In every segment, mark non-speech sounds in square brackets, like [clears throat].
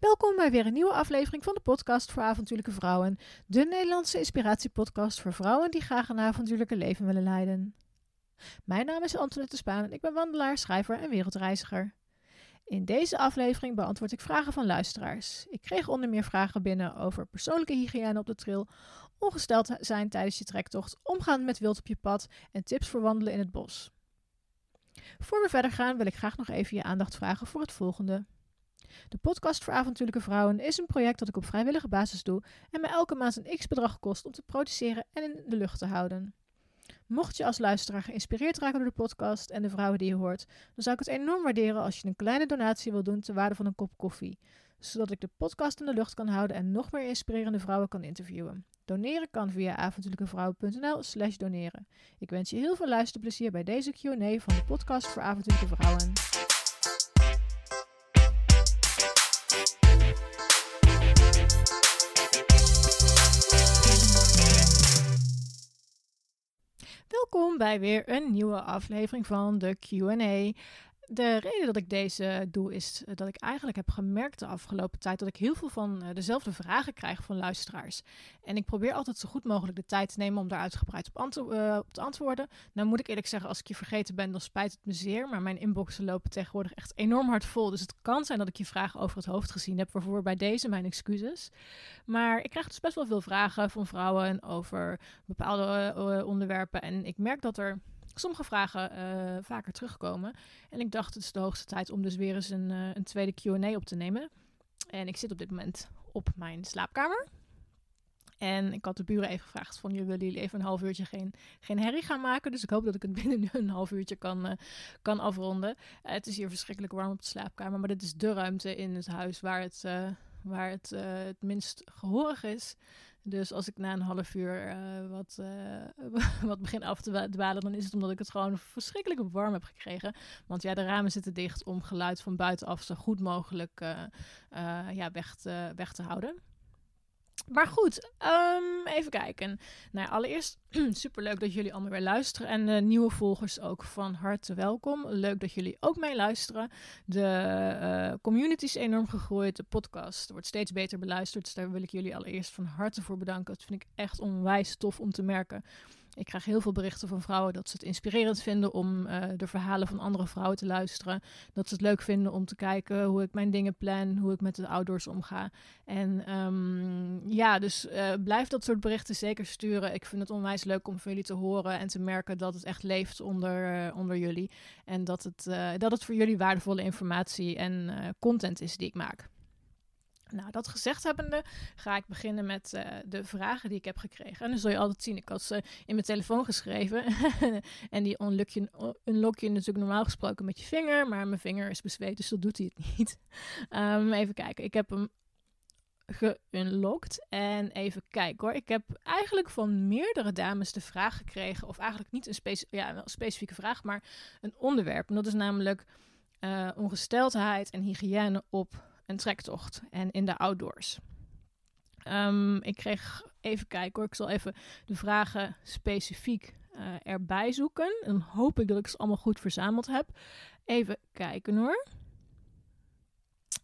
Welkom bij weer een nieuwe aflevering van de podcast voor avontuurlijke vrouwen. De Nederlandse inspiratiepodcast voor vrouwen die graag een avontuurlijke leven willen leiden. Mijn naam is Antoinette Spaan en ik ben wandelaar, schrijver en wereldreiziger. In deze aflevering beantwoord ik vragen van luisteraars. Ik kreeg onder meer vragen binnen over persoonlijke hygiëne op de trail, ongesteld zijn tijdens je trektocht, omgaan met wild op je pad en tips voor wandelen in het bos. Voor we verder gaan wil ik graag nog even je aandacht vragen voor het volgende. De podcast voor avontuurlijke vrouwen is een project dat ik op vrijwillige basis doe en me elke maand een x-bedrag kost om te produceren en in de lucht te houden. Mocht je als luisteraar geïnspireerd raken door de podcast en de vrouwen die je hoort, dan zou ik het enorm waarderen als je een kleine donatie wil doen ter waarde van een kop koffie, zodat ik de podcast in de lucht kan houden en nog meer inspirerende vrouwen kan interviewen. Doneren kan via avontuurlijkevrouwen.nl slash doneren. Ik wens je heel veel luisterplezier bij deze Q&A van de podcast voor avontuurlijke vrouwen. Welkom bij weer een nieuwe aflevering van de QA de reden dat ik deze doe is dat ik eigenlijk heb gemerkt de afgelopen tijd dat ik heel veel van eh, dezelfde vragen krijg van luisteraars. En ik probeer altijd zo goed mogelijk de tijd te nemen om daar uitgebreid op, uh, op te antwoorden. Nou moet ik eerlijk zeggen, als ik je vergeten ben, dan spijt het me zeer. Maar mijn inboxen lopen tegenwoordig echt enorm hard vol. Dus het kan zijn dat ik je vragen over het hoofd gezien heb. Waarvoor bij deze mijn excuses. Maar ik krijg dus best wel veel vragen van vrouwen over bepaalde onderwerpen. En ik merk dat er sommige vragen uh, vaker terugkomen. En ik dacht, het is de hoogste tijd om dus weer eens een, uh, een tweede QA op te nemen. En ik zit op dit moment op mijn slaapkamer. En ik had de buren even gevraagd van, willen jullie even een half uurtje geen, geen herrie gaan maken? Dus ik hoop dat ik het [laughs] binnen een half uurtje kan, uh, kan afronden. het is hier verschrikkelijk warm op de slaapkamer, maar dit is de ruimte in het huis waar het, waar het, het minst gehoorig is. Dus als ik na een half uur uh, wat, uh, [laughs] wat begin af te dwalen, dan is het omdat ik het gewoon verschrikkelijk warm heb gekregen. Want ja, de ramen zitten dicht om geluid van buitenaf zo goed mogelijk uh, ja, weg, te, weg te houden. Maar goed, um, even kijken. Nou, allereerst [clears throat] superleuk dat jullie allemaal weer luisteren. En de nieuwe volgers ook van harte welkom. Leuk dat jullie ook meeluisteren. De uh, community is enorm gegroeid. De podcast wordt steeds beter beluisterd. Dus daar wil ik jullie allereerst van harte voor bedanken. Dat vind ik echt onwijs tof om te merken. Ik krijg heel veel berichten van vrouwen dat ze het inspirerend vinden om uh, de verhalen van andere vrouwen te luisteren. Dat ze het leuk vinden om te kijken hoe ik mijn dingen plan, hoe ik met de outdoors omga. En um, ja, dus uh, blijf dat soort berichten zeker sturen. Ik vind het onwijs leuk om van jullie te horen en te merken dat het echt leeft onder, uh, onder jullie. En dat het, dat het voor jullie waardevolle informatie en content is die ik maak. Nou, dat gezegd hebbende ga ik beginnen met uh, de vragen die ik heb gekregen. En dan zul je altijd zien, ik had ze in mijn telefoon geschreven. [laughs] en die unlock je, unlock je natuurlijk normaal gesproken met je vinger. Maar mijn vinger is bezweet, dus dat doet hij het [laughs] niet. Um, even kijken, ik heb hem geunlocked. En even kijken hoor. Ik heb eigenlijk van meerdere dames de vraag gekregen. Of eigenlijk niet een, ja, een specifieke vraag, maar een onderwerp. En dat is namelijk uh, ongesteldheid en hygiëne op een trektocht en in de outdoors. Um, ik kreeg even kijken hoor, ik zal even de vragen specifiek uh, erbij zoeken. En dan hoop ik dat ik ze allemaal goed verzameld heb. Even kijken hoor.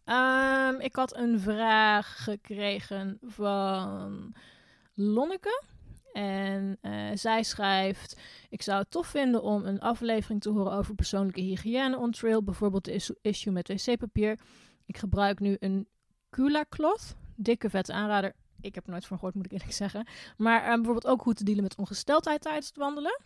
Um, ik had een vraag gekregen van Lonneke. En uh, zij schrijft: Ik zou het tof vinden om een aflevering te horen over persoonlijke hygiëne on trail. Bijvoorbeeld de issue met wc-papier. Ik gebruik nu een Kula Cloth. Dikke vette aanrader. Ik heb er nooit van gehoord, moet ik eerlijk [laughs] zeggen. Maar uh, bijvoorbeeld ook hoe te dealen met ongesteldheid tijdens het wandelen.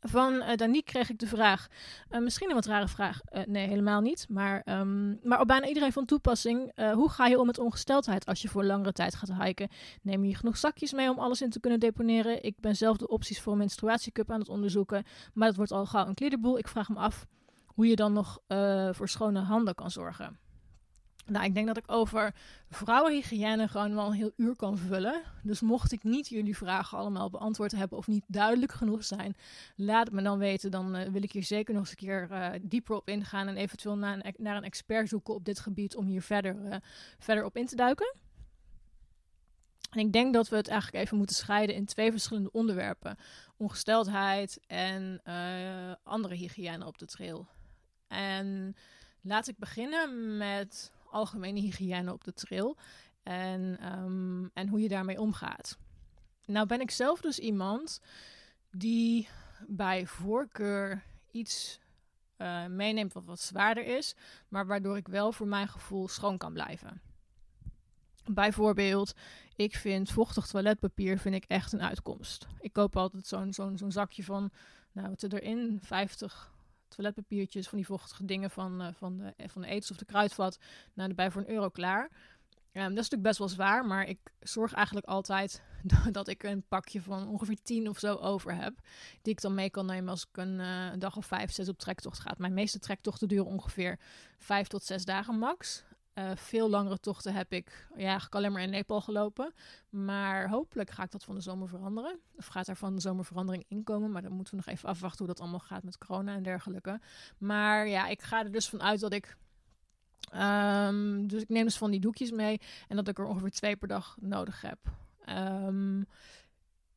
Van uh, Danique kreeg ik de vraag, uh, misschien een wat rare vraag, uh, nee helemaal niet, maar, um, maar op bijna iedereen van toepassing. hoe ga je om met ongesteldheid als je voor langere tijd gaat hiken? Neem je genoeg zakjes mee om alles in te kunnen deponeren? Ik ben zelf de opties voor een menstruatiecup aan het onderzoeken, maar dat wordt al gauw een kliederboel. Ik vraag me af hoe je dan nog uh, voor schone handen kan zorgen. Nou, ik denk dat ik over vrouwenhygiëne gewoon wel een heel uur kan vullen. Dus mocht ik niet jullie vragen allemaal beantwoord hebben of niet duidelijk genoeg zijn, laat het me dan weten. Dan uh, wil ik hier zeker nog eens een keer uh, dieper op ingaan en eventueel naar een, naar een expert zoeken op dit gebied om hier verder, verder op in te duiken. En ik denk dat we het eigenlijk even moeten scheiden in twee verschillende onderwerpen: ongesteldheid en andere hygiëne op de trail. En laat ik beginnen met algemene hygiëne op de trail. En, ehm, en hoe je daarmee omgaat. Nou ben ik zelf dus iemand die bij voorkeur iets uh, meeneemt wat wat zwaarder is, maar waardoor ik wel voor mijn gevoel schoon kan blijven. Bijvoorbeeld, ik vind vochtig toiletpapier vind ik echt een uitkomst. Ik koop altijd zo'n zo'n zo'n zakje van, nou wat er erin, 50 toiletpapiertjes, van die vochtige dingen van, uh, van, de, van de of de kruidvat, nou erbij voor een euro klaar. Um, dat is natuurlijk best wel zwaar, maar ik zorg eigenlijk altijd [laughs] dat ik een pakje van ongeveer 10 of zo over heb. Die ik dan mee kan nemen als ik een, uh, een dag of 5, 6 op trektocht ga. Mijn meeste trektochten duren ongeveer 5 tot 6 dagen max. Uh, veel langere tochten heb ik ja, eigenlijk alleen maar in Nepal gelopen. Maar hopelijk ga ik dat van de zomer veranderen. Of gaat er van de zomer verandering inkomen. Maar dan moeten we nog even afwachten hoe dat allemaal gaat met corona en dergelijke. Maar ja, ik ga er dus vanuit dat ik Um, dus ik neem dus van die doekjes mee en dat ik er ongeveer twee per dag nodig heb. Um,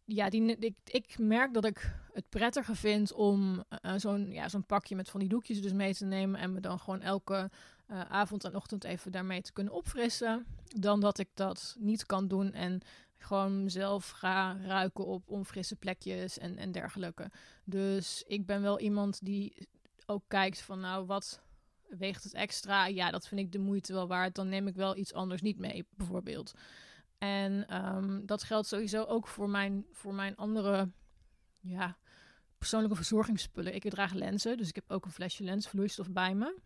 ja, die, ik, ik merk dat ik het prettiger vind om uh, zo'n ja, zo'n pakje met van die doekjes dus mee te nemen en me dan gewoon elke uh, avond en ochtend even daarmee te kunnen opfrissen. Dan dat ik dat niet kan doen en gewoon mezelf ga ruiken op onfrisse plekjes en, en dergelijke. Dus ik ben wel iemand die ook kijkt van nou wat weegt het extra? Ja, dat vind ik de moeite wel waard. Dan neem ik wel iets anders niet mee, bijvoorbeeld. En um, dat geldt sowieso ook voor mijn, voor mijn andere ja, persoonlijke verzorgingsspullen. Ik draag lenzen, dus ik heb ook een flesje lensvloeistof bij me.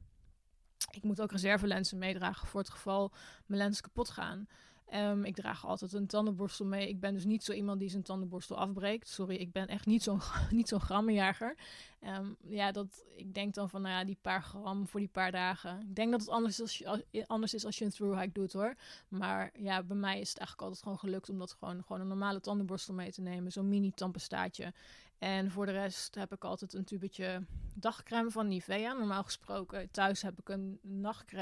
Ik moet ook reservelenzen meedragen voor het geval mijn lens kapot gaan. Um, ik draag altijd een tandenborstel mee. Ik ben dus niet zo iemand die zijn tandenborstel afbreekt. Sorry, ik ben echt niet zo'n [laughs] niet zo'n grammenjager. Um, ja, dat, ik denk dan van, nou ja, die paar gram voor die paar dagen. Ik denk dat het anders is als je, anders is als je een through hike doet hoor. Maar ja, bij mij is het eigenlijk altijd gewoon gelukt om dat gewoon, gewoon een normale tandenborstel mee te nemen. Zo'n mini tandpestaatje. En voor de rest heb ik altijd een tubetje dagcreme van Nivea. Normaal gesproken thuis heb ik een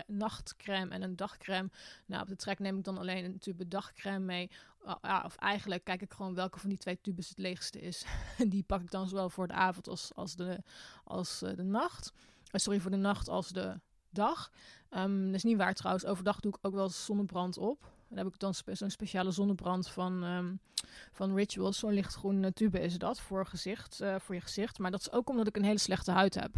nachtcreme en een dagcreme. Nou, op de trek neem ik dan alleen een tube dagcreme mee. Ja, of eigenlijk kijk ik gewoon welke van die twee tubes het leegste is. [laughs] die pak ik dan zowel voor de avond als, als, de, als uh, de nacht. Uh, sorry, voor de nacht als de dag. Um, dat is niet waar trouwens. Overdag doe ik ook wel zonnebrand op. Dan heb ik dan spe zo'n speciale zonnebrand van, um, van Rituals. Zo'n lichtgroen tube is dat voor, gezicht, uh, voor je gezicht. Maar dat is ook omdat ik een hele slechte huid heb.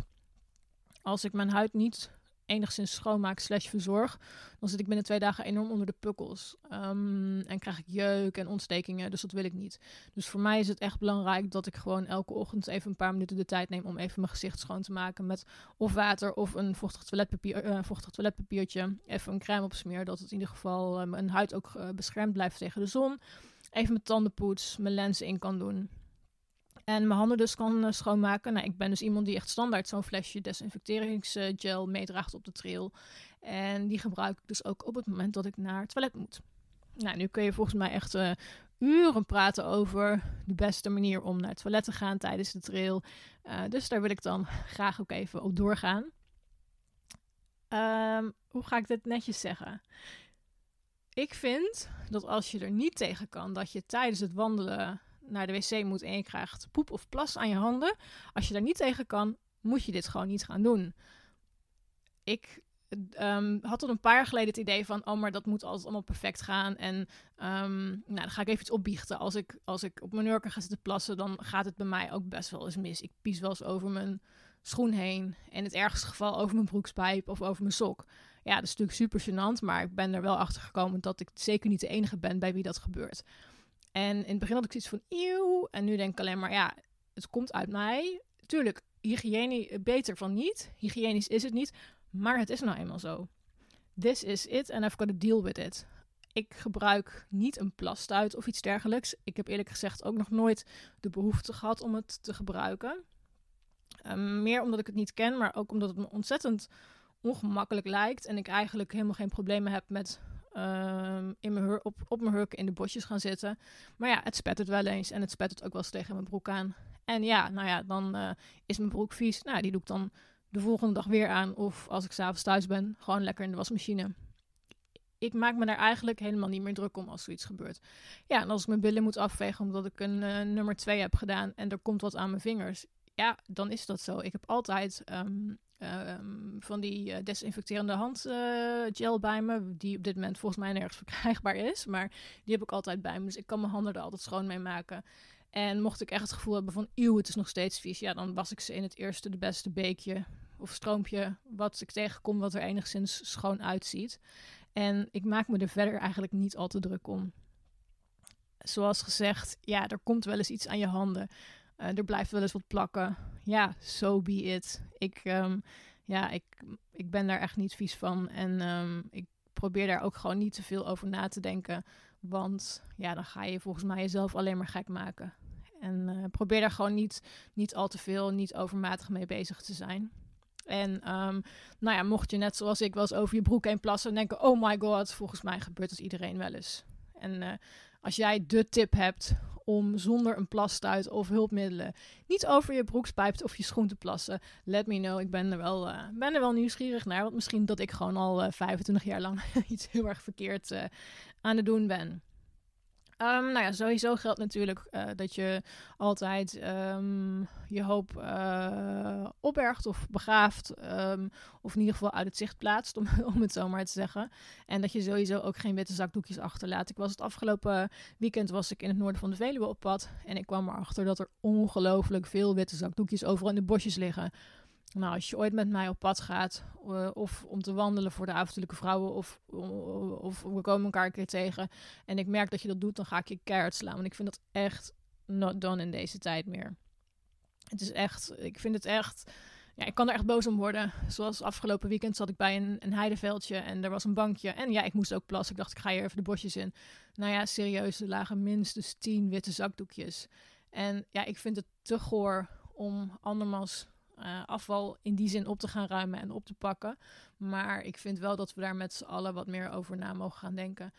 Als ik mijn huid niet enigszins schoonmaak slash verzorg, dan zit ik binnen twee dagen enorm onder de pukkels. Um, en krijg ik jeuk en ontstekingen, dus dat wil ik niet. Dus voor mij is het echt belangrijk dat ik gewoon elke ochtend even een paar minuten de tijd neem om even mijn gezicht schoon te maken met of water of een vochtig, toiletpapier, uh, vochtig toiletpapiertje. Even een crème opsmeer, dat het in ieder geval uh, mijn huid ook uh, beschermd blijft tegen de zon. Even mijn tandenpoets, mijn lenzen in kan doen. En mijn handen dus kan uh, schoonmaken. Nou, ik ben dus iemand die echt standaard zo'n flesje desinfecteringsgel meedraagt op de trail. En die gebruik ik dus ook op het moment dat ik naar het toilet moet. Nou, nu kun je volgens mij echt uh, uren praten over de beste manier om naar het toilet te gaan tijdens de trail. Uh, dus daar wil ik dan graag ook even op doorgaan. Um, hoe ga ik dit netjes zeggen? Ik vind dat als je er niet tegen kan dat je tijdens het wandelen naar de wc moet en je krijgt poep of plas aan je handen. Als je daar niet tegen kan, moet je dit gewoon niet gaan doen. Ik um, had tot een paar jaar geleden het idee van, oh, maar dat moet altijd allemaal perfect gaan. En um, nou, dan ga ik even iets opbiechten. Als ik, als ik op mijn nurken ga zitten plassen, dan gaat het bij mij ook best wel eens mis. Ik pies wel eens over mijn schoen heen. In het ergste geval over mijn broekspijp of over mijn sok. Ja, dat is natuurlijk super gênant, maar ik ben er wel achter gekomen dat ik zeker niet de enige ben bij wie dat gebeurt. En in het begin had ik zoiets van eeuw. En nu denk ik alleen maar, ja, het komt uit mij. Tuurlijk, hygiëne beter van niet. Hygiënisch is het niet. Maar het is nou eenmaal zo. This is it and I've got to deal with it. Ik gebruik niet een plastuit of iets dergelijks. Ik heb eerlijk gezegd ook nog nooit de behoefte gehad om het te gebruiken. Um, meer omdat ik het niet ken, maar ook omdat het me ontzettend ongemakkelijk lijkt. En ik eigenlijk helemaal geen problemen heb met um, in mijn op, op mijn hurken in de bosjes gaan zitten. Maar ja, het spettert wel eens en het spettert ook wel eens tegen mijn broek aan. En ja, nou ja, dan uh, is mijn broek vies. Nou, die doe ik dan de volgende dag weer aan. Of als ik s'avonds thuis ben, gewoon lekker in de wasmachine. Ik maak me daar eigenlijk helemaal niet meer druk om als zoiets gebeurt. Ja, en als ik mijn billen moet afvegen omdat ik een uh, nummer 2 heb gedaan en er komt wat aan mijn vingers. Ja, dan is dat zo. Ik heb altijd um, ehm, van die eh, desinfecterende handgel bij me. Die op dit moment volgens mij nergens [laughs] verkrijgbaar is. Maar die heb ik altijd bij me. Dus ik kan mijn handen er altijd schoon mee maken. En mocht ik echt het gevoel hebben van, eeuw, het is nog steeds vies. Ja, dan was ik ze in het eerste de beste beekje of stroompje wat ik tegenkom wat er enigszins schoon uitziet. En ik maak me er verder eigenlijk niet al te druk om. Zoals gezegd, ja, er komt wel eens iets aan je handen. Uh, er blijft wel eens wat plakken. Ja, so be it. Ik, um, ja, ik, ik ben daar echt niet vies van. En um, ik probeer daar ook gewoon niet te veel over na te denken. Want ja, dan ga je volgens mij jezelf alleen maar gek maken. En uh, probeer daar gewoon niet, niet al te veel, niet overmatig mee bezig te zijn. En um, nou ja, mocht je net zoals ik eens over je broek heen plassen en denken: oh my god, volgens mij gebeurt het iedereen wel eens. En uh, als jij de tip hebt om zonder een plasstuit of hulpmiddelen niet over je broekspijp of je schoen te plassen, let me know. Ik ben er wel, uh, ben er wel nieuwsgierig naar. Want misschien dat ik gewoon al uh, 25 jaar lang [laughs] iets heel erg verkeerd uh, aan het doen ben. Um, nou ja, sowieso geldt natuurlijk uh, dat je altijd um, je hoop uh, opbergt of begraaft. Um, of in ieder geval uit het zicht plaatst, om, [laughs] om het zo maar te zeggen. En dat je sowieso ook geen witte zakdoekjes achterlaat. Ik was het afgelopen weekend was ik in het noorden van de Veluwe op pad. En ik kwam erachter dat er ongelooflijk veel witte zakdoekjes overal in de bosjes liggen. Nou, als je ooit met mij op pad gaat, uh, of om te wandelen voor de avondelijke vrouwen, of, of we komen elkaar een keer tegen en ik merk dat je dat doet, dan ga ik je keihard slaan. Want ik vind dat echt not done in deze tijd meer. Het is echt, ik vind het echt, ja, ik kan er echt boos om worden. Zoals afgelopen weekend zat ik bij een, een heideveldje en er was een bankje. En ja, ik moest ook plassen. Ik dacht, ik ga hier even de bosjes in. Nou ja, serieus, er lagen minstens tien witte zakdoekjes. En ja, ik vind het te goor om andermans uh, afval in die zin op te gaan ruimen en op te pakken. Maar ik vind wel dat we daar met z'n allen wat meer over na mogen gaan denken.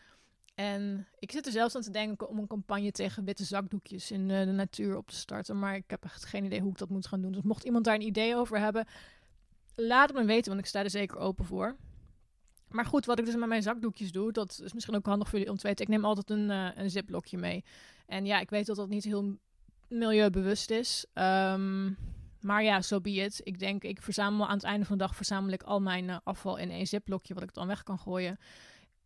En ik zit er zelfs aan te denken om een campagne tegen witte zakdoekjes in uh, de natuur op te starten. Maar ik heb echt geen idee hoe ik dat moet gaan doen. Dus mocht iemand daar een idee over hebben, laat het me weten, want ik sta er zeker open voor. Maar goed, wat ik dus met mijn zakdoekjes doe, dat is misschien ook handig voor jullie om te weten. Ik neem altijd een, uh, een ziplokje mee. En ja, ik weet dat dat niet heel milieubewust is. Um, maar ja, zo so be. Ik denk, ik verzamel aan het einde van de dag verzamel ik al mijn uh, afval in één ziplokje, wat ik dan weg kan gooien.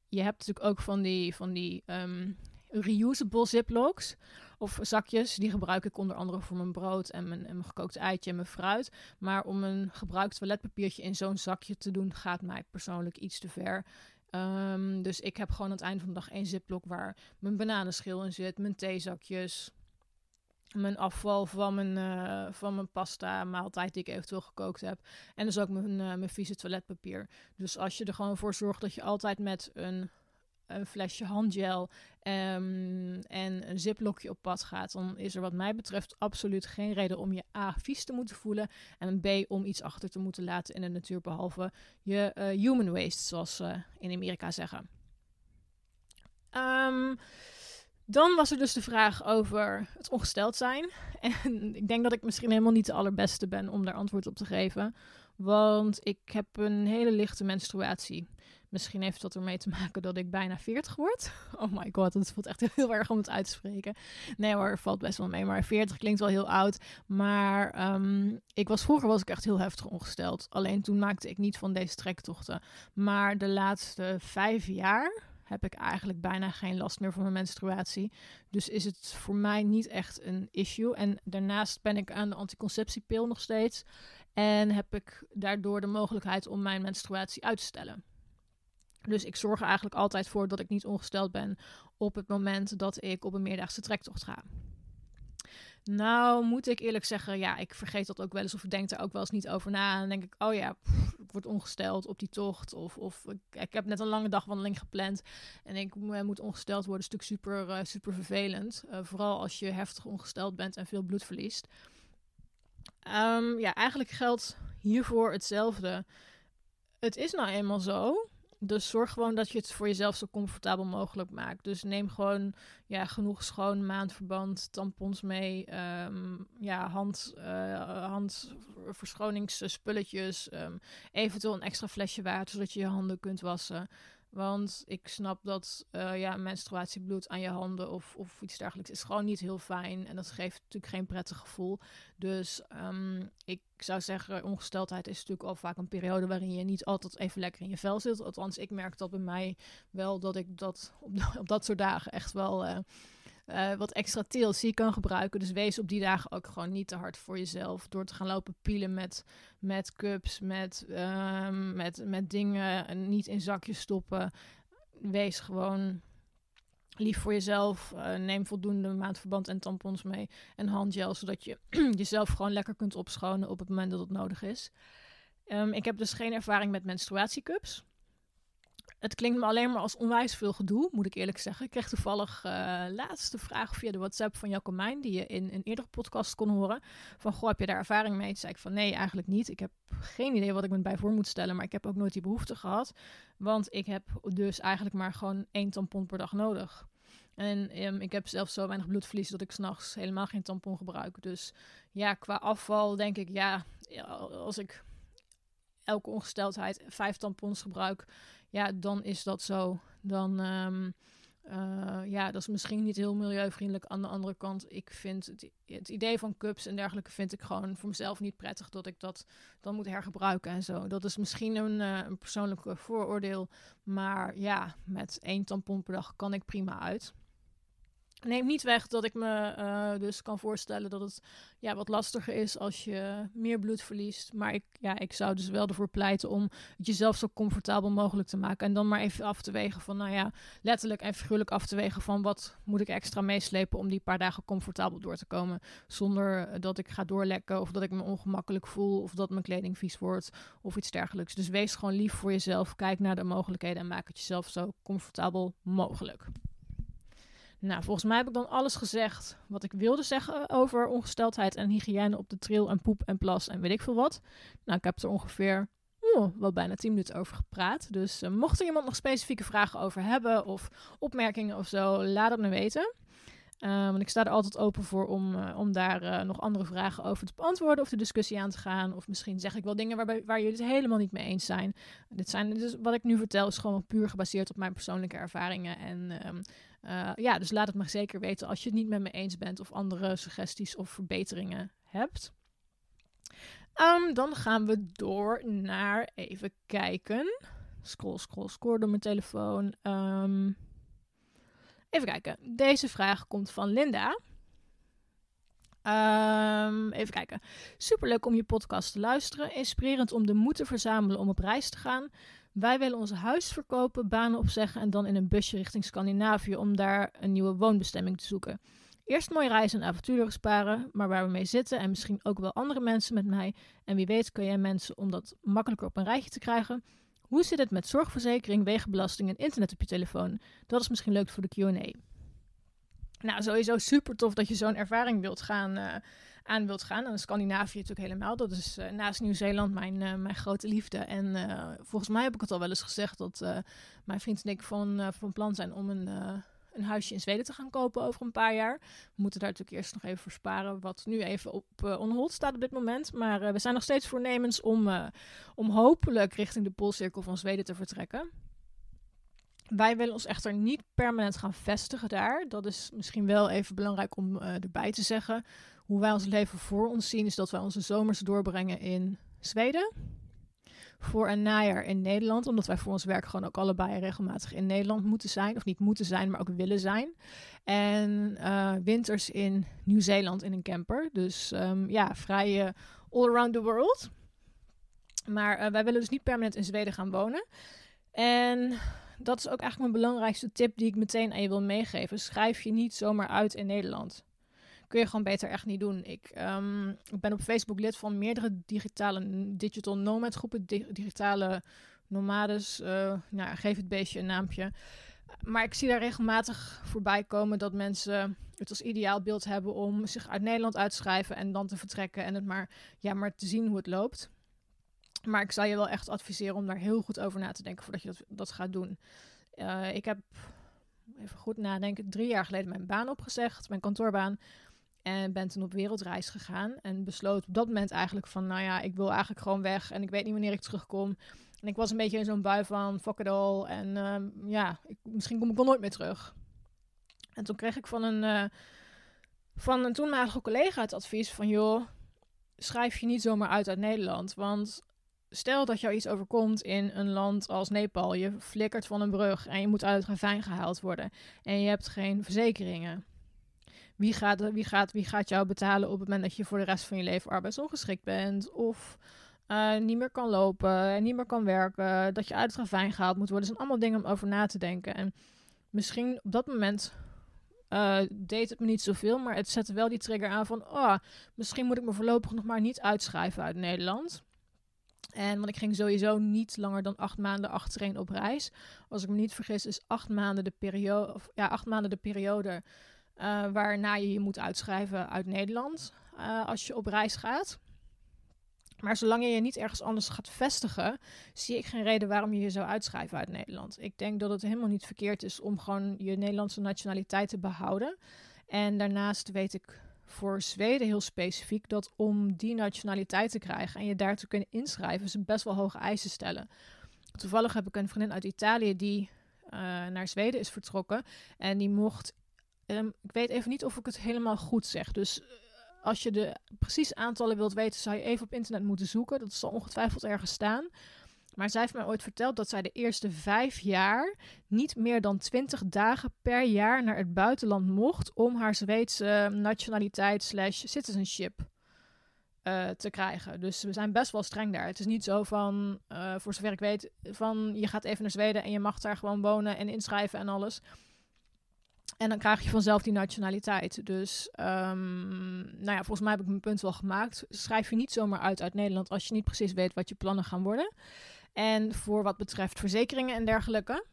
Je hebt natuurlijk ook van die, van die um, reusable ziplocs. Of zakjes, die gebruik ik onder andere voor mijn brood en mijn, en mijn gekookt eitje en mijn fruit. Maar om een gebruikt toiletpapiertje in zo'n zakje te doen, gaat mij persoonlijk iets te ver. Um, dus ik heb gewoon aan het einde van de dag één ziplok waar mijn bananenschil in zit, mijn theezakjes, mijn afval van mijn, uh, van mijn pasta maaltijd die ik eventueel gekookt heb. En dus ook mijn, uh, mijn vieze toiletpapier. Dus als je er gewoon voor zorgt dat je altijd met een, een flesje handgel um, en een ziplokje op pad gaat, dan is er wat mij betreft absoluut geen reden om je A vies te moeten voelen en B om iets achter te moeten laten in de natuur behalve je uh, human waste, zoals ze in Amerika zeggen. Um, dan was er dus de vraag over het ongesteld zijn. [laughs] En ik denk dat ik misschien helemaal niet de allerbeste ben om daar antwoord op te geven. Want ik heb een hele lichte menstruatie. Misschien heeft dat ermee te maken dat ik bijna 40 word. [laughs] Oh my god, dat voelt echt heel erg om het uit te spreken. Nee hoor, valt best wel mee. Maar 40 klinkt wel heel oud. Maar um, ik was, vroeger was ik echt heel heftig ongesteld. Alleen toen maakte ik niet van deze trektochten. Maar de laatste vijf jaar heb ik eigenlijk bijna geen last meer van mijn menstruatie. Dus is het voor mij niet echt een issue. En daarnaast ben ik aan de anticonceptiepil nog steeds. En heb ik daardoor de mogelijkheid om mijn menstruatie uit te stellen. Dus ik zorg er eigenlijk altijd voor dat ik niet ongesteld ben op het moment dat ik op een meerdaagse trektocht ga. Nou, moet ik eerlijk zeggen, ja, ik vergeet dat ook wel eens of ik denk er ook wel eens niet over na. En dan denk ik, oh ja, pff, ik word ongesteld op die tocht. Of, of ik, heb net een lange dagwandeling gepland en ik moet ongesteld worden. Dat is natuurlijk super, uh, super vervelend. Uh, vooral als je heftig ongesteld bent en veel bloed verliest. Um, ja, eigenlijk geldt hiervoor hetzelfde. Het is nou eenmaal zo dus zorg gewoon dat je het voor jezelf zo comfortabel mogelijk maakt. Dus neem gewoon ja, genoeg schoon maandverband, tampons mee, um, ja, hand, uh, handverschoningsspulletjes, um, eventueel een extra flesje water zodat je je handen kunt wassen. Want ik snap dat uh, ja, menstruatiebloed aan je handen of, of iets dergelijks is gewoon niet heel fijn. En dat geeft natuurlijk geen prettig gevoel. Dus um, ik zou zeggen, ongesteldheid is natuurlijk al vaak een periode waarin je niet altijd even lekker in je vel zit. Althans, ik merk dat bij mij wel dat ik dat op, [laughs] op dat soort dagen echt wel uh, uh, wat extra TLC kan gebruiken. Dus wees op die dagen ook gewoon niet te hard voor jezelf. Door te gaan lopen pielen met, met cups, met, um, met, met dingen niet in zakjes stoppen. Wees gewoon lief voor jezelf. Uh, neem voldoende maandverband en tampons mee. En handgel, zodat je [clears throat] jezelf gewoon lekker kunt opschonen op het moment dat het nodig is. Um, ik heb dus geen ervaring met menstruatiecups. Het klinkt me alleen maar als onwijs veel gedoe, moet ik eerlijk zeggen. Ik kreeg toevallig uh, laatste vraag via de WhatsApp van Jacco Mijn, die je in een eerdere podcast kon horen. Van, goh, heb je daar ervaring mee? Toen zei ik van, nee, eigenlijk niet. Ik heb geen idee wat ik me bij voor moet stellen, maar ik heb ook nooit die behoefte gehad. Want ik heb dus eigenlijk maar gewoon één tampon per dag nodig. En um, ik heb zelfs zo weinig bloedverlies dat ik s'nachts helemaal geen tampon gebruik. Dus ja, qua afval denk ik, ja, als ik elke ongesteldheid vijf tampons gebruik, ja, dan is dat zo. Dan, um, uh, ja, dat is misschien niet heel milieuvriendelijk. Aan de andere kant, ik vind het, het, idee van cups en dergelijke vind ik gewoon voor mezelf niet prettig dat ik dat dan moet hergebruiken en zo. Dat is misschien een, uh, een persoonlijk vooroordeel, maar ja, met één tampon per dag kan ik prima uit. Neemt niet weg dat ik me uh, dus kan voorstellen dat het ja, wat lastiger is als je meer bloed verliest. Maar ik, ja, ik zou dus wel ervoor pleiten om het jezelf zo comfortabel mogelijk te maken. En dan maar even af te wegen van, nou ja, letterlijk en figuurlijk af te wegen van wat moet ik extra meeslepen om die paar dagen comfortabel door te komen. Zonder dat ik ga doorlekken of dat ik me ongemakkelijk voel of dat mijn kleding vies wordt of iets dergelijks. Dus wees gewoon lief voor jezelf. Kijk naar de mogelijkheden en maak het jezelf zo comfortabel mogelijk. Nou, volgens mij heb ik dan alles gezegd wat ik wilde zeggen over ongesteldheid en hygiëne op de trail en poep en plas en weet ik veel wat. Nou, ik heb er ongeveer wel bijna 10 minuten over gepraat. Dus uh, mocht er iemand nog specifieke vragen over hebben of opmerkingen of zo, laat het me weten. Uh, want ik sta er altijd open voor om, uh, om daar nog andere vragen over te beantwoorden of de discussie aan te gaan. Of misschien zeg ik wel dingen waarbij, waar jullie het helemaal niet mee eens zijn. Dit zijn dus, wat ik nu vertel is gewoon puur gebaseerd op mijn persoonlijke ervaringen. En um, ja, dus laat het me zeker weten als je het niet met me eens bent of andere suggesties of verbeteringen hebt. Um, dan gaan we door naar even kijken. Scroll, scroll, scroll door mijn telefoon. Um, Even kijken. Deze vraag komt van Linda. Um, even kijken. Superleuk om je podcast te luisteren. Inspirerend om de moed te verzamelen om op reis te gaan. Wij willen ons huis verkopen, banen opzeggen en dan in een busje richting Scandinavië om daar een nieuwe woonbestemming te zoeken. Eerst mooi reizen en avonturen sparen, maar waar we mee zitten en misschien ook wel andere mensen met mij. En wie weet kun jij mensen om dat makkelijker op een rijtje te krijgen. Hoe zit het met zorgverzekering, wegenbelasting en internet op je telefoon? Dat is misschien leuk voor de Q&A. Nou, sowieso super tof dat je zo'n ervaring wilt gaan, uh, aan wilt gaan. En Scandinavië natuurlijk helemaal. Dat is uh, naast Nieuw-Zeeland mijn, uh, mijn grote liefde. En volgens mij heb ik het al wel eens gezegd dat mijn vriend en ik van, van plan zijn om een een huisje in Zweden te gaan kopen over een paar jaar. We moeten daar natuurlijk eerst nog even voor sparen, wat nu even op uh, on hold staat op dit moment. Maar we zijn nog steeds voornemens om, om hopelijk richting de Poolcirkel van Zweden te vertrekken. Wij willen ons echter niet permanent gaan vestigen daar. Dat is misschien wel even belangrijk om erbij te zeggen. Hoe wij ons leven voor ons zien, is dat wij onze zomers doorbrengen in Zweden voor een najaar in Nederland. Omdat wij voor ons werk gewoon ook allebei regelmatig in Nederland moeten zijn. Of niet moeten zijn, maar ook willen zijn. En uh, winters in Nieuw-Zeeland in een camper. Dus um, ja, vrij uh, all around the world. Maar uh, wij willen dus niet permanent in Zweden gaan wonen. En dat is ook eigenlijk mijn belangrijkste tip die ik meteen aan je wil meegeven. Schrijf je niet zomaar uit in Nederland kun je gewoon beter echt niet doen. Ik, ik ben op Facebook lid van meerdere digitale digital nomad groepen, digitale nomades. Uh, nou, geef het beestje een naampje. Maar ik zie daar regelmatig voorbij komen dat mensen het als ideaal beeld hebben om zich uit Nederland uit te schrijven en dan te vertrekken en het maar, ja, maar te zien hoe het loopt. Maar ik zou je wel echt adviseren om daar heel goed over na te denken voordat je dat, dat gaat doen. Uh, ik heb, even goed nadenken, drie jaar geleden mijn baan opgezegd, mijn kantoorbaan. En ben toen op wereldreis gegaan. En besloot op dat moment eigenlijk van, nou ja, ik wil eigenlijk gewoon weg. En ik weet niet wanneer ik terugkom. En ik was een beetje in zo'n bui van fuck it all. En ehm, ja, ik, misschien kom ik wel nooit meer terug. En toen kreeg ik van een, uh, van een toenmalige collega het advies van... joh, schrijf je niet zomaar uit uit Nederland. Want stel dat jou iets overkomt in een land als Nepal. Je flikkert van een brug en je moet uit het ravijn gehaald worden. En je hebt geen verzekeringen. Wie gaat, wie, gaat, wie gaat jou betalen op het moment dat je voor de rest van je leven arbeidsongeschikt bent? Of uh, niet meer kan lopen en niet meer kan werken. Dat je uit het ravijn gehaald moet worden. Dat zijn allemaal dingen om over na te denken. En misschien op dat moment uh, deed het me niet zoveel. Maar het zette wel die trigger aan van... Oh, misschien moet ik me voorlopig nog maar niet uitschrijven uit Nederland. En want ik ging sowieso niet langer dan acht maanden achtereen op reis. Als ik me niet vergis, is acht maanden de periode, of, ja, acht maanden de periode waarna je je moet uitschrijven uit Nederland uh, als je op reis gaat. Maar zolang je je niet ergens anders gaat vestigen, zie ik geen reden waarom je je zou uitschrijven uit Nederland. Ik denk dat het helemaal niet verkeerd is om gewoon je Nederlandse nationaliteit te behouden. En daarnaast weet ik voor Zweden heel specifiek dat om die nationaliteit te krijgen en je daar te kunnen inschrijven, ze best wel hoge eisen stellen. Toevallig heb ik een vriendin uit Italië die uh, naar Zweden is vertrokken en die mocht. Um, ik weet even niet of ik het helemaal goed zeg. Dus als je de precieze aantallen wilt weten, zou je even op internet moeten zoeken. Dat zal ongetwijfeld ergens staan. Maar zij heeft mij ooit verteld dat zij de eerste vijf jaar niet meer dan twintig dagen per jaar naar het buitenland mocht om haar Zweedse nationaliteit slash citizenship uh, te krijgen. Dus we zijn best wel streng daar. Het is niet zo van, uh, voor zover ik weet, van je gaat even naar Zweden en je mag daar gewoon wonen en inschrijven en alles. En dan krijg je vanzelf die nationaliteit. Dus, um, nou ja, volgens mij heb ik mijn punt wel gemaakt. Schrijf je niet zomaar uit uit Nederland als je niet precies weet wat je plannen gaan worden. En voor wat betreft verzekeringen en dergelijke.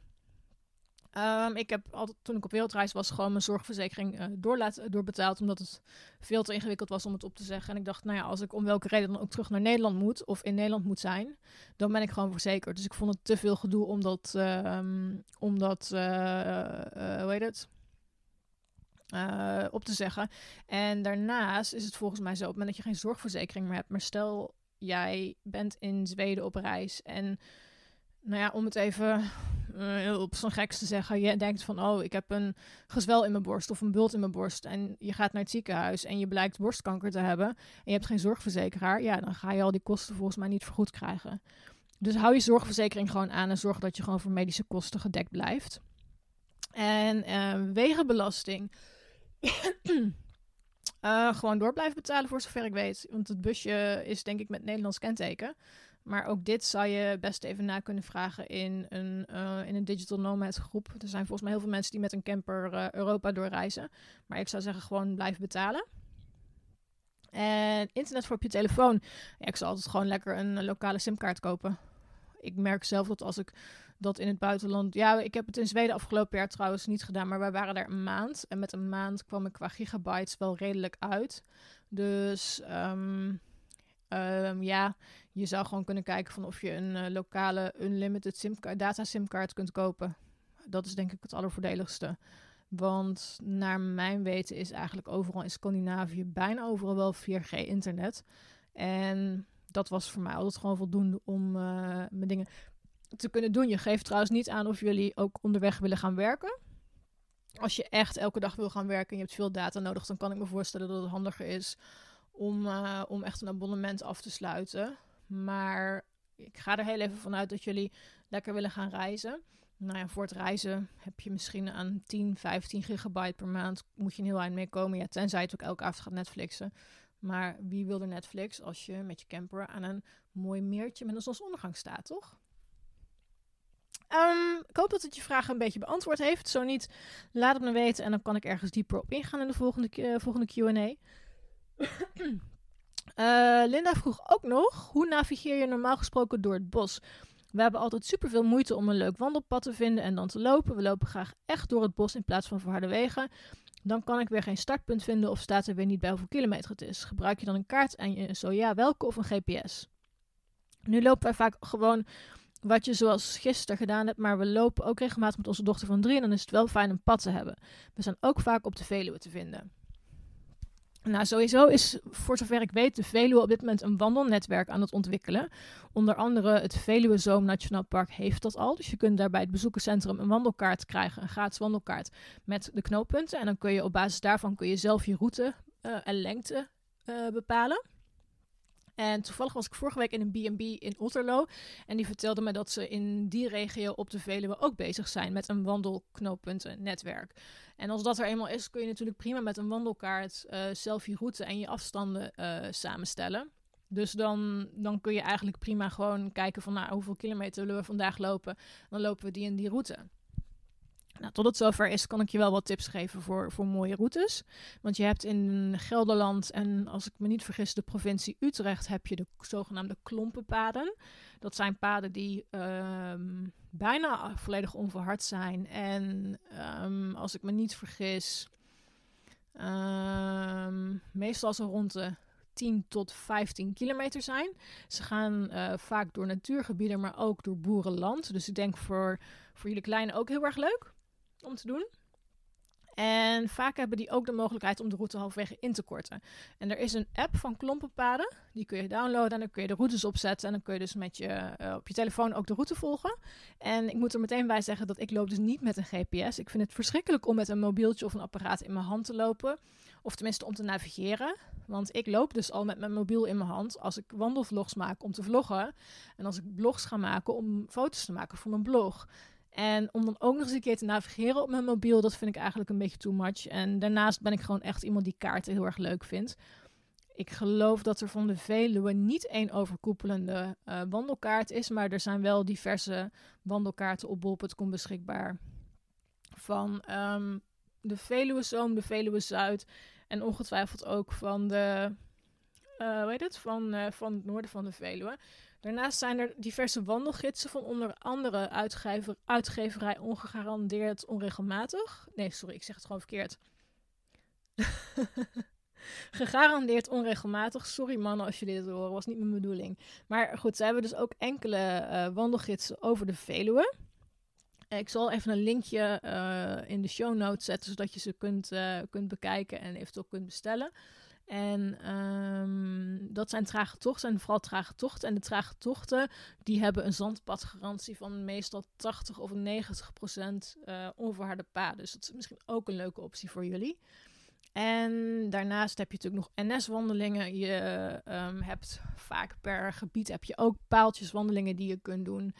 Um, ik heb altijd, toen ik op wereldreis was, gewoon mijn zorgverzekering door laat, doorbetaald. Omdat het veel te ingewikkeld was om het op te zeggen. En ik dacht, nou ja, als ik om welke reden dan ook terug naar Nederland moet, of in Nederland moet zijn, dan ben ik gewoon verzekerd. Dus ik vond het te veel gedoe om dat, uh, om dat uh, hoe heet het? Uh, op te zeggen. En daarnaast is het volgens mij zo, op het moment dat je geen zorgverzekering meer hebt, maar stel jij bent in Zweden op reis en, nou ja, om het even uh, op zo'n geks te zeggen, je denkt van, oh, ik heb een gezwel in mijn borst of een bult in mijn borst en je gaat naar het ziekenhuis en je blijkt borstkanker te hebben en je hebt geen zorgverzekeraar, ja, dan ga je al die kosten volgens mij niet vergoed krijgen. Dus hou je zorgverzekering gewoon aan en zorg dat je gewoon voor medische kosten gedekt blijft. En uh, wegenbelasting uh, gewoon door blijven betalen voor zover ik weet. Want het busje is denk ik met Nederlands kenteken. Maar ook dit zou je best even na kunnen vragen in een, uh, in een Digital Nomad groep. Er zijn volgens mij heel veel mensen die met een camper uh, Europa doorreizen. Maar ik zou zeggen gewoon blijven betalen. En internet voor op je telefoon. Ja, ik zal altijd gewoon lekker een lokale simkaart kopen. Ik merk zelf dat als ik dat in het buitenland. Ja, ik heb het in Zweden afgelopen jaar trouwens niet gedaan, maar wij waren daar een maand. En met een maand kwam ik qua gigabytes wel redelijk uit. Dus um, um, ja, je zou gewoon kunnen kijken van of je een uh, lokale unlimited sim data simkaart kunt kopen. Dat is denk ik het allervoordeligste. Want naar mijn weten is eigenlijk overal in Scandinavië bijna overal wel 4G internet. En dat was voor mij altijd gewoon voldoende om uh, mijn dingen te kunnen doen. Je geeft trouwens niet aan of jullie ook onderweg willen gaan werken. Als je echt elke dag wil gaan werken en je hebt veel data nodig, dan kan ik me voorstellen dat het handiger is om, uh, om echt een abonnement af te sluiten. Maar ik ga er heel even vanuit dat jullie lekker willen gaan reizen. Nou ja, voor het reizen heb je misschien aan 10, 15 gigabyte per maand. Moet je een heel eind mee komen. Ja, tenzij je het ook elke avond gaat Netflixen. Maar wie wil er Netflix als je met je camper aan een mooi meertje met een zonsondergang staat, toch? Um, ik hoop dat het je vraag een beetje beantwoord heeft. Zo niet, laat het me weten en dan kan ik ergens dieper op ingaan in de volgende, uh, volgende QA. uh, [clears throat] Linda vroeg ook nog: hoe navigeer je normaal gesproken door het bos? We hebben altijd superveel moeite om een leuk wandelpad te vinden en dan te lopen. We lopen graag echt door het bos in plaats van verharde wegen. Dan kan ik weer geen startpunt vinden of staat er weer niet bij hoeveel kilometer het is. Gebruik je dan een kaart en je, zo ja, welke of een GPS? Nu lopen wij vaak gewoon wat je zoals gisteren gedaan hebt, maar we lopen ook regelmatig met onze dochter van drie en dan is het wel fijn een pad te hebben. We zijn ook vaak op de Veluwe te vinden. Nou, sowieso is, voor zover ik weet, de Veluwe op dit moment een wandelnetwerk aan het ontwikkelen. Onder andere het Veluwe Zoom Nationaal Park heeft dat al. Dus je kunt daar bij het bezoekerscentrum een wandelkaart krijgen, een gratis wandelkaart met de knooppunten. En dan kun je op basis daarvan kun je zelf je route uh, en lengte uh, bepalen. En toevallig was ik vorige week in een B&B in Otterlo. En die vertelde me dat ze in die regio op de Veluwe ook bezig zijn met een wandelknooppuntennetwerk. En als dat er eenmaal is, kun je natuurlijk prima met een wandelkaart zelf je route en je afstanden uh, samenstellen. Dus dan, dan kun je eigenlijk prima gewoon kijken van nou, hoeveel kilometer willen we vandaag lopen. Dan lopen we die en die route. Nou, tot het zover is, kan ik je wel wat tips geven voor, voor mooie routes. Want je hebt in Gelderland en als ik me niet vergis, de provincie Utrecht, heb je de zogenaamde klompenpaden. Dat zijn paden die um, bijna volledig onverhard zijn. En um, als ik me niet vergis, um, meestal zo rond de 10 tot 15 kilometer zijn. Ze gaan uh, vaak door natuurgebieden, maar ook door boerenland. Dus ik denk voor, voor jullie kleine ook heel erg leuk om te doen. En vaak hebben die ook de mogelijkheid om de route halfwege in te korten. En er is een app van klompenpaden. Die kun je downloaden en dan kun je de routes opzetten. En dan kun je dus met je, uh, op je telefoon ook de route volgen. En ik moet er meteen bij zeggen dat ik loop dus niet met een GPS. Ik vind het verschrikkelijk om met een mobieltje of een apparaat in mijn hand te lopen. Of tenminste om te navigeren. Want ik loop dus al met mijn mobiel in mijn hand als ik wandelvlogs maak om te vloggen. En als ik blogs ga maken om foto's te maken voor mijn blog. En om dan ook nog eens een keer te navigeren op mijn mobiel, dat vind ik eigenlijk een beetje too much. En daarnaast ben ik gewoon echt iemand die kaarten heel erg leuk vindt. Ik geloof dat er van de Veluwe niet één overkoepelende uh, wandelkaart is, maar er zijn wel diverse wandelkaarten op bol.com beschikbaar. Van um, de Veluwe Zoom, de Veluwe Zuid en ongetwijfeld ook van de, uh, hoe heet het, van, uh, van het noorden van de Veluwe. Daarnaast zijn er diverse wandelgidsen van onder andere uitgever, uitgeverij Ongegarandeerd Onregelmatig. Nee, sorry, ik zeg het gewoon verkeerd. [laughs] Gegarandeerd onregelmatig. Sorry mannen als jullie dit horen, was niet mijn bedoeling. Maar goed, ze hebben dus ook enkele uh, wandelgidsen over de Veluwe. Ik zal even een linkje uh, in de show notes zetten, zodat je ze kunt, uh, kunt bekijken en eventueel kunt bestellen. En um, dat zijn trage tochten, zijn vooral trage tochten. En de trage tochten, die hebben een zandpadgarantie van meestal 80 of 90 procent uh, onverharde paden. Dus dat is misschien ook een leuke optie voor jullie. En daarnaast heb je natuurlijk nog NS-wandelingen. Je um, hebt vaak per gebied heb je ook paaltjeswandelingen die je kunt doen.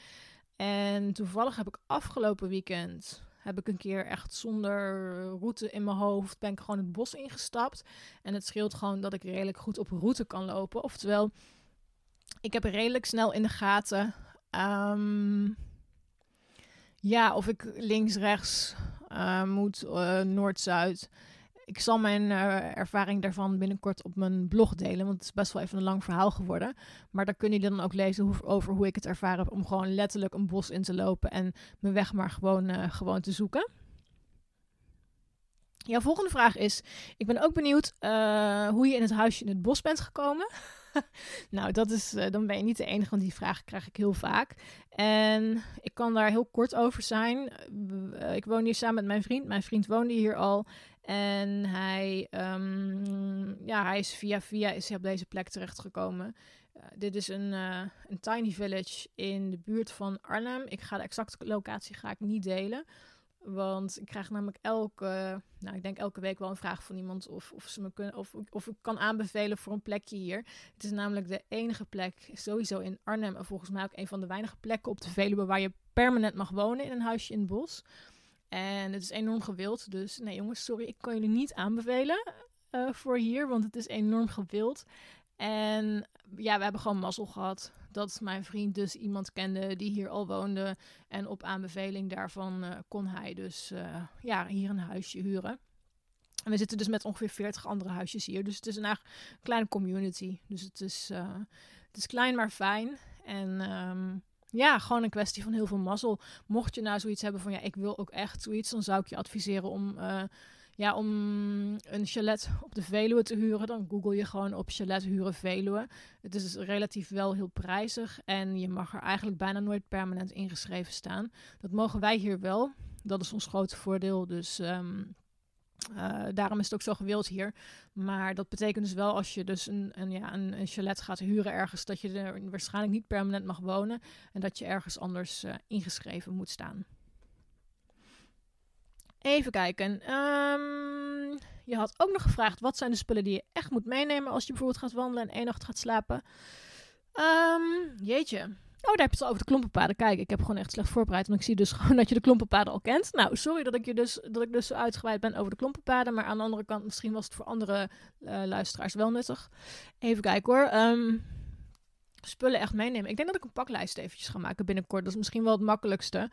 En toevallig heb ik afgelopen weekend heb ik een keer echt zonder route in mijn hoofd, ben ik gewoon het bos ingestapt. En het scheelt gewoon dat ik redelijk goed op route kan lopen. Oftewel, ik heb redelijk snel in de gaten. Um, ja, of ik links, rechts uh, moet, uh, noord, zuid ik zal mijn uh, ervaring daarvan binnenkort op mijn blog delen. Want het is best wel even een lang verhaal geworden. Maar daar kunnen jullie dan ook lezen over hoe ik het ervaren heb om gewoon letterlijk een bos in te lopen en mijn weg maar gewoon, uh, gewoon te zoeken. Jouw volgende vraag is: Ik ben ook benieuwd uh, hoe je in het huisje in het bos bent gekomen. [laughs] nou, dat is, dan ben je niet de enige, want die vraag krijg ik heel vaak. En ik kan daar heel kort over zijn. Ik woon hier samen met mijn vriend. Mijn vriend woonde hier al. En hij, um, ja, hij is via via is hij op deze plek terechtgekomen. Uh, dit is een, uh, een tiny village in de buurt van Arnhem. Ik ga de exacte locatie ga ik niet delen. Want ik krijg namelijk elke, nou ik denk elke week wel een vraag van iemand of, of ze me kunnen of, of ik kan aanbevelen voor een plekje hier. Het is namelijk de enige plek, sowieso in Arnhem en volgens mij ook een van de weinige plekken op de Veluwe waar je permanent mag wonen in een huisje in het bos. En het is enorm gewild. Dus nee jongens, sorry, ik kan jullie niet aanbevelen uh, voor hier, want het is enorm gewild. En ja, we hebben gewoon mazzel gehad dat mijn vriend dus iemand kende die hier al woonde. En op aanbeveling daarvan uh, kon hij dus uh, ja, hier een huisje huren. En we zitten dus met ongeveer 40 andere huisjes hier. Dus het is een kleine community. Dus het is, het is klein maar fijn. En um, ja, gewoon een kwestie van heel veel mazzel. Mocht je nou zoiets hebben van ja, ik wil ook echt zoiets, dan zou ik je adviseren om, uh, ja, om een chalet op de Veluwe te huren. Dan google je gewoon op chalet huren Veluwe. Het is relatief wel heel prijzig en je mag er eigenlijk bijna nooit permanent ingeschreven staan. Dat mogen wij hier wel. Dat is ons grote voordeel. Dus um, Uh, daarom is het ook zo gewild hier. Maar dat betekent dus wel als je dus een, een, ja, een, chalet gaat huren ergens, dat je er waarschijnlijk niet permanent mag wonen en dat je ergens anders uh, ingeschreven moet staan. Even kijken. Um, je had ook nog gevraagd: wat zijn de spullen die je echt moet meenemen als je bijvoorbeeld gaat wandelen en één nacht gaat slapen? Um, jeetje. Oh, daar heb je het al over de klompenpaden. Kijk, ik heb gewoon echt slecht voorbereid. Want ik zie dus [laughs] gewoon dat je de klompenpaden al kent. Nou, sorry dat ik, je dus, dat ik dus zo uitgeweid ben over de klompenpaden. Maar aan de andere kant, misschien was het voor andere uh, luisteraars wel nuttig. Even kijken hoor. Um, spullen echt meenemen. Ik denk dat ik een paklijst eventjes ga maken binnenkort. Dat is misschien wel het makkelijkste.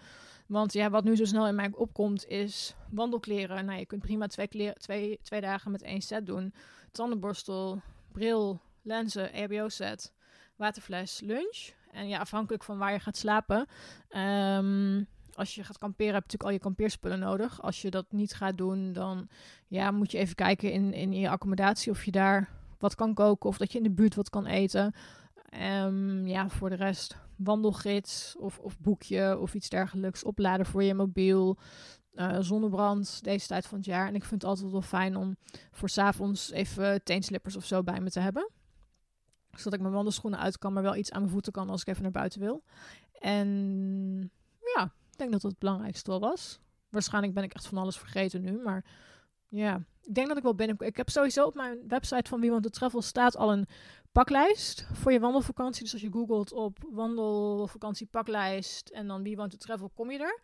Want ja, wat nu zo snel in mij opkomt is wandelkleren. Nou, je kunt prima twee, twee, twee dagen met één set doen. Tandenborstel, bril, lenzen, EHBO-set, waterfles, lunch. En ja, afhankelijk van waar je gaat slapen. Um, als je gaat kamperen, heb je natuurlijk al je kampeerspullen nodig. Als je dat niet gaat doen, dan ja, moet je even kijken in, in je accommodatie of je daar wat kan koken of dat je in de buurt wat kan eten. Um, ja, voor de rest wandelgids of, of boekje of iets dergelijks. Opladen voor je mobiel. Uh, zonnebrand deze tijd van het jaar. En ik vind het altijd wel fijn om voor s'avonds even teenslippers of zo bij me te hebben. Zodat ik mijn wandelschoenen uit kan, maar wel iets aan mijn voeten kan als ik even naar buiten wil. En ja, ik denk dat dat het belangrijkste was. Waarschijnlijk ben ik echt van alles vergeten nu, maar ja, ik denk dat ik wel binnen. Ik heb sowieso op mijn website van Wie Want de Travel staat al een paklijst voor je wandelvakantie. Dus als je googelt op wandelvakantie paklijst en dan Wie Want de Travel, kom je er.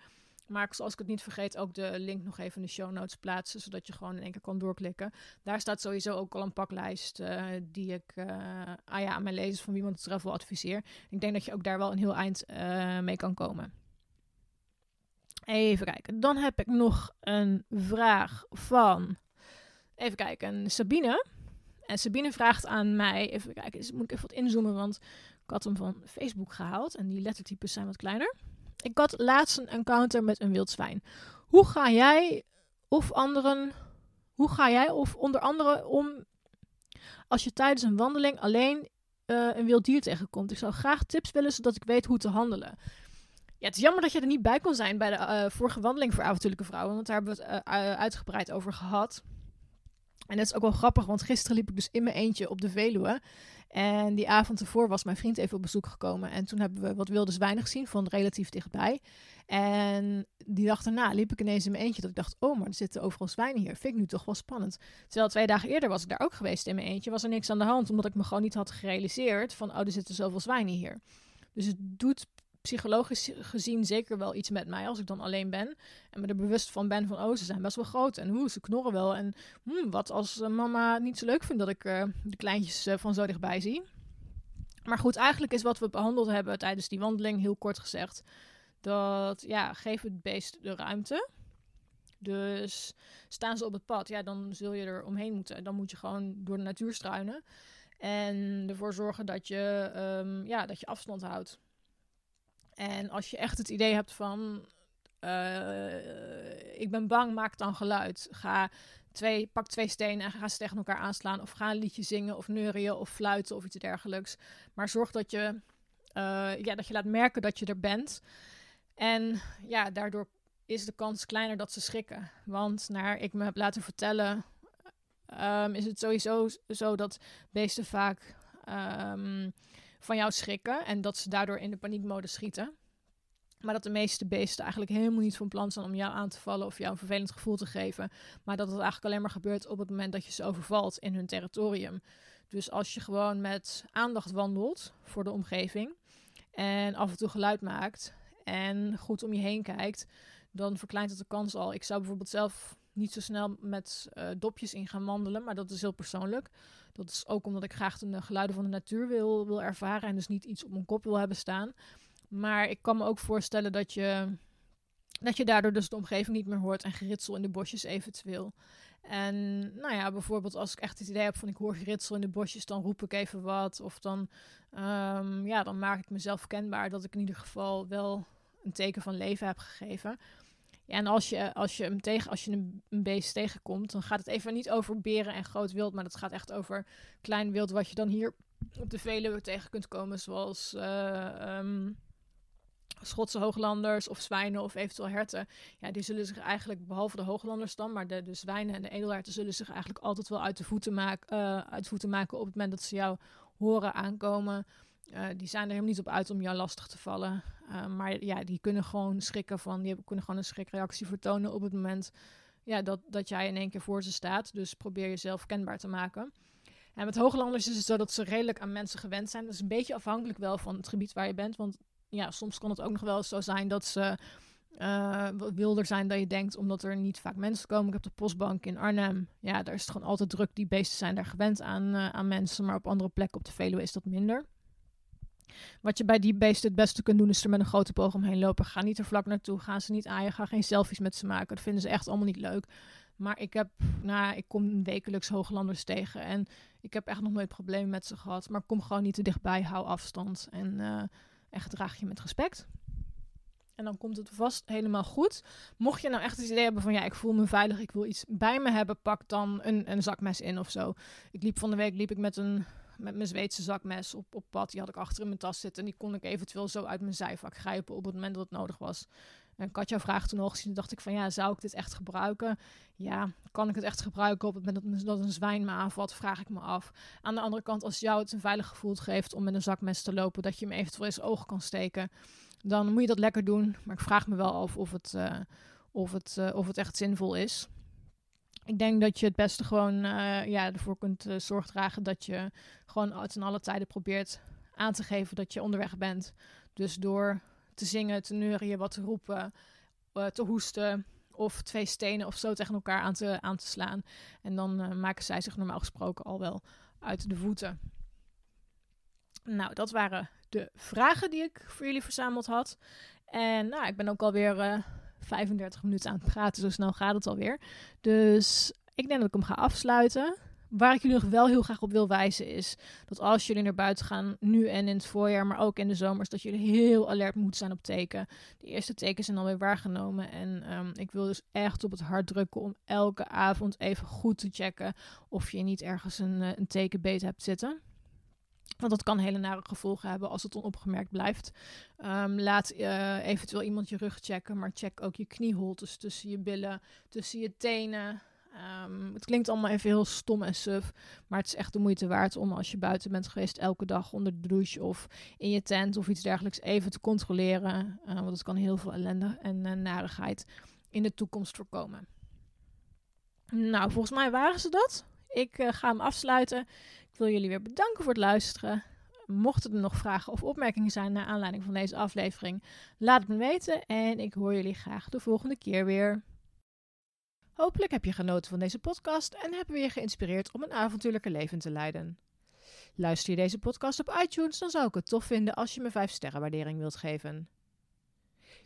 Maar zoals ik het niet vergeet, ook de link nog even in de show notes plaatsen, zodat je gewoon in één keer kan doorklikken. Daar staat sowieso ook al een paklijst uh, die ik uh, ah ja, aan mijn lezers van Wie Want de Travel adviseer. Ik denk dat je ook daar wel een heel eind uh, mee kan komen. Even kijken. Dan heb ik nog een vraag van. Even kijken. Sabine. En Sabine vraagt aan mij. Even kijken. Moet ik even wat inzoomen? Want ik had hem van Facebook gehaald. En die lettertypes zijn wat kleiner. Ik had laatst een encounter met een wild zwijn. Hoe ga jij of anderen. Hoe ga jij of onder andere om. Als je tijdens een wandeling alleen uh, een wild dier tegenkomt? Ik zou graag tips willen zodat ik weet hoe te handelen. Ja, het is jammer dat je er niet bij kon zijn bij de uh, vorige wandeling voor avontuurlijke vrouwen. Want daar hebben we het uh, uitgebreid over gehad. En dat is ook wel grappig, want gisteren liep ik dus in mijn eentje op de Veluwe. En die avond ervoor was mijn vriend even op bezoek gekomen. En toen hebben we wat wilde zwijnen gezien, van relatief dichtbij. En die dag daarna liep ik ineens in mijn eentje. Dat ik dacht, oh, maar er zitten overal zwijnen hier. Vind ik nu toch wel spannend. Terwijl twee dagen eerder was ik daar ook geweest in mijn eentje. Was er niks aan de hand, omdat ik me gewoon niet had gerealiseerd van, oh, er zitten zoveel zwijnen hier. Dus het doet psychologisch gezien zeker wel iets met mij als ik dan alleen ben. En me er bewust van ben van, oh, ze zijn best wel groot. En hoe, ze knorren wel. En hmm, wat als uh, mama niet zo leuk vindt dat ik uh, de kleintjes uh, van zo dichtbij zie. Maar goed, eigenlijk is wat we behandeld hebben tijdens die wandeling, heel kort gezegd, dat, ja, geef het beest de ruimte. Dus staan ze op het pad, ja, dan zul je er omheen moeten. Dan moet je gewoon door de natuur struinen. En ervoor zorgen dat je, um, ja, dat je afstand houdt. En als je echt het idee hebt van, uh, ik ben bang, maak dan geluid. Ga twee, pak twee stenen en ga ze tegen elkaar aanslaan. Of ga een liedje zingen of neurien of fluiten of iets dergelijks. Maar zorg dat je, uh, ja, dat je laat merken dat je er bent. En ja, daardoor is de kans kleiner dat ze schrikken. Want naar ik me heb laten vertellen, um, is het sowieso zo dat beesten vaak um, van jou schrikken en dat ze daardoor in de paniekmode schieten. Maar dat de meeste beesten eigenlijk helemaal niet van plan zijn om jou aan te vallen of jou een vervelend gevoel te geven. Maar dat het eigenlijk alleen maar gebeurt op het moment dat je ze overvalt in hun territorium. Dus als je gewoon met aandacht wandelt voor de omgeving en af en toe geluid maakt en goed om je heen kijkt, dan verkleint het de kans al. Ik zou bijvoorbeeld zelf niet zo snel met uh, dopjes in gaan wandelen, maar dat is heel persoonlijk. Dat is ook omdat ik graag de geluiden van de natuur wil, wil ervaren en dus niet iets op mijn kop wil hebben staan. Maar ik kan me ook voorstellen dat je, dat je daardoor dus de omgeving niet meer hoort en geritsel in de bosjes eventueel. En nou ja, bijvoorbeeld als ik echt het idee heb van ik hoor geritsel in de bosjes, dan roep ik even wat. Of dan, um, ja, dan maak ik mezelf kenbaar dat ik in ieder geval wel een teken van leven heb gegeven. Ja, en als je, als je, tegen, als je een, een, beest tegenkomt, dan gaat het even niet over beren en groot wild, maar het gaat echt over klein wild wat je dan hier op de Veluwe tegen kunt komen, zoals uh, um, Schotse hooglanders of zwijnen of eventueel herten, ja, die zullen zich eigenlijk, behalve de hooglanders dan, maar de, de zwijnen en de edelherten zullen zich eigenlijk altijd wel uit de voeten, maken, uh, uit voeten maken op het moment dat ze jou horen aankomen. Uh, die zijn er helemaal niet op uit om jou lastig te vallen. Uh, maar ja, die kunnen gewoon schrikken van, die kunnen gewoon een schrikreactie vertonen op het moment ja, dat, dat jij in één keer voor ze staat. Dus probeer jezelf kenbaar te maken. En met hooglanders is het zo dat ze redelijk aan mensen gewend zijn. Dat is een beetje afhankelijk wel van het gebied waar je bent. Want ja, soms kan het ook nog wel zo zijn dat ze uh, wat wilder zijn dan je denkt, omdat er niet vaak mensen komen. Ik heb de postbank in Arnhem. Ja, daar is het gewoon altijd druk. Die beesten zijn daar gewend aan, aan mensen. Maar op andere plekken op de Veluwe is dat minder. Wat je bij die beesten het beste kunt doen, is er met een grote boog omheen lopen. Ga niet er vlak naartoe. Ga ze niet aaien. Ga geen selfies met ze maken. Dat vinden ze echt allemaal niet leuk. Maar ik heb, nou, ik kom wekelijks hooglanders tegen. En ik heb echt nog nooit problemen met ze gehad. Maar kom gewoon niet te dichtbij. Hou afstand. En uh, echt draag je met respect. En dan komt het vast helemaal goed. Mocht je nou echt het idee hebben van ja, ik voel me veilig, ik wil iets bij me hebben, pak dan een, een zakmes in of zo. Ik liep van de week liep ik met een met mijn Zweedse zakmes op, op pad. Die had ik achter in mijn tas zitten. En die kon ik eventueel zo uit mijn zijvak grijpen op het moment dat het nodig was. En Katja vraagt toen nog, toen dacht ik van ja, zou ik dit echt gebruiken? Ja, kan ik het echt gebruiken op het moment dat, een zwijn me aanvalt? Vraag ik me af. Aan de andere kant, als jou het een veilig gevoel geeft om met een zakmes te lopen, dat je hem eventueel zijn oog kan steken, dan moet je dat lekker doen. Maar ik vraag me wel af of het, uh, of het, uh, of het echt zinvol is. Ik denk dat je het beste gewoon uh, ja, ervoor kunt uh, zorg dragen dat je gewoon in alle tijden probeert aan te geven dat je onderweg bent. Dus door te zingen, te neurien, wat te roepen, uh, te hoesten of twee stenen of zo tegen elkaar aan te, aan te slaan. En dan maken zij zich normaal gesproken al wel uit de voeten. Nou, dat waren de vragen die ik voor jullie verzameld had. En nou, ik ben ook alweer 35 minuten aan het praten. Zo snel gaat het alweer. Dus ik denk dat ik hem ga afsluiten. Waar ik jullie nog wel heel graag op wil wijzen is dat als jullie naar buiten gaan, nu en in het voorjaar, maar ook in de zomers, dat jullie heel alert moeten zijn op teken. De eerste tekens zijn alweer waargenomen en um, ik wil dus echt op het hart drukken om elke avond even goed te checken of je niet ergens een, een tekenbeet hebt zitten. Want dat kan hele nare gevolgen hebben als het onopgemerkt blijft. Um, laat uh, eventueel iemand je rug checken, maar check ook je knieholtes tussen je billen, tussen je tenen. Um, het klinkt allemaal even heel stom en suf, maar het is echt de moeite waard om als je buiten bent geweest elke dag onder de douche of in je tent of iets dergelijks even te controleren. Uh, want het kan heel veel ellende en uh, narigheid in de toekomst voorkomen. Nou, volgens mij waren ze dat. Ik ga hem afsluiten wil jullie weer bedanken voor het luisteren. Mochten er nog vragen of opmerkingen zijn naar aanleiding van deze aflevering, laat het me weten en ik hoor jullie graag de volgende keer weer. Hopelijk heb je genoten van deze podcast en hebben we je geïnspireerd om een avontuurlijke leven te leiden. Luister je deze podcast op iTunes, dan zou ik het tof vinden als je me 5 sterren waardering wilt geven.